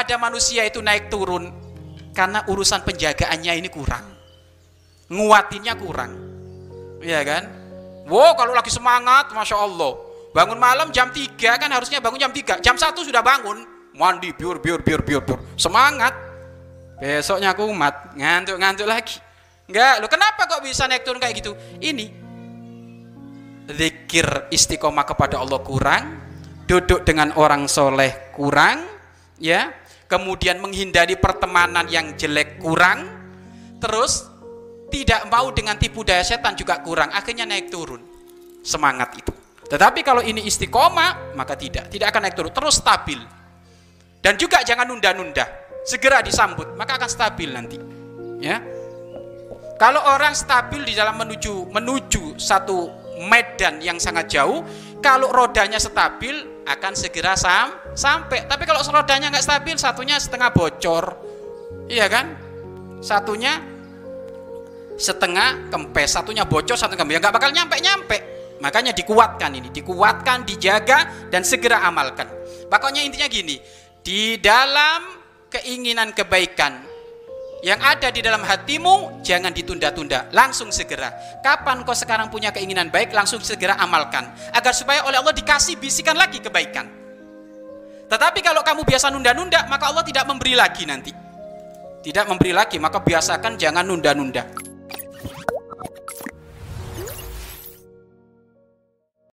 Ada manusia itu naik turun? Karena urusan penjagaannya ini kurang. Nguatinnya kurang. Iya kan? Wow, kalau lagi semangat, Masya Allah. Bangun malam jam 3 kan harusnya bangun jam 3. Jam 1 sudah bangun. Mandi, biur, biur, biur, biur, biur. Semangat. Besoknya kumat, ngantuk-ngantuk lagi. Enggak, lo kenapa kok bisa naik turun kayak gitu? Ini zikir istiqomah kepada Allah kurang, duduk dengan orang soleh kurang, ya, kemudian menghindari pertemanan yang jelek kurang, terus tidak mau dengan tipu daya setan juga kurang, akhirnya naik turun semangat itu. Tetapi kalau ini istiqomah, maka tidak, tidak akan naik turun, terus stabil. Dan juga jangan nunda-nunda, segera disambut, maka akan stabil nanti. Ya, kalau orang stabil di dalam menuju menuju satu medan yang sangat jauh, kalau rodanya stabil akan segera sam sampai. Tapi kalau rodanya nggak stabil, satunya setengah bocor, iya kan? Satunya setengah kempes, satunya bocor, satunya kempes, ya nggak bakal nyampe nyampe. Makanya dikuatkan ini, dikuatkan, dijaga dan segera amalkan. Pokoknya intinya gini, di dalam keinginan kebaikan yang ada di dalam hatimu jangan ditunda-tunda, langsung segera. Kapan kau sekarang punya keinginan baik, langsung segera amalkan agar supaya oleh Allah dikasih bisikan lagi kebaikan. Tetapi kalau kamu biasa nunda-nunda, maka Allah tidak memberi lagi nanti. Tidak memberi lagi, maka biasakan jangan nunda-nunda.